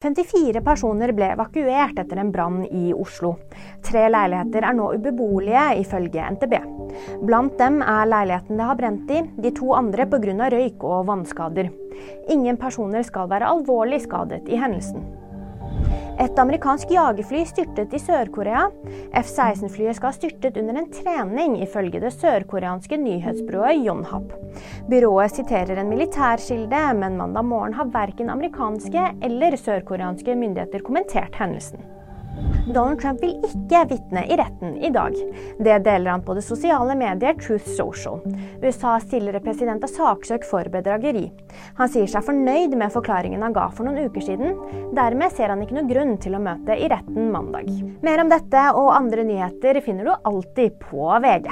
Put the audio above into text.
54 personer ble evakuert etter en brann i Oslo. Tre leiligheter er nå ubeboelige, ifølge NTB. Blant dem er leiligheten det har brent i, de to andre pga. røyk og vannskader. Ingen personer skal være alvorlig skadet i hendelsen. Et amerikansk jagerfly styrtet i Sør-Korea. F-16-flyet skal ha styrtet under en trening, ifølge det sørkoreanske nyhetsbyrået Yonhap. Byrået siterer en militærkilde, men mandag morgen har verken amerikanske eller sørkoreanske myndigheter kommentert hendelsen. Donald Trump vil ikke vitne i retten i dag. Det deler han på det sosiale mediet Truth Social. USAs tidligere president er saksøkt for bedrageri. Han sier seg fornøyd med forklaringen han ga for noen uker siden. Dermed ser han ikke noe grunn til å møte i retten mandag. Mer om dette og andre nyheter finner du alltid på VG.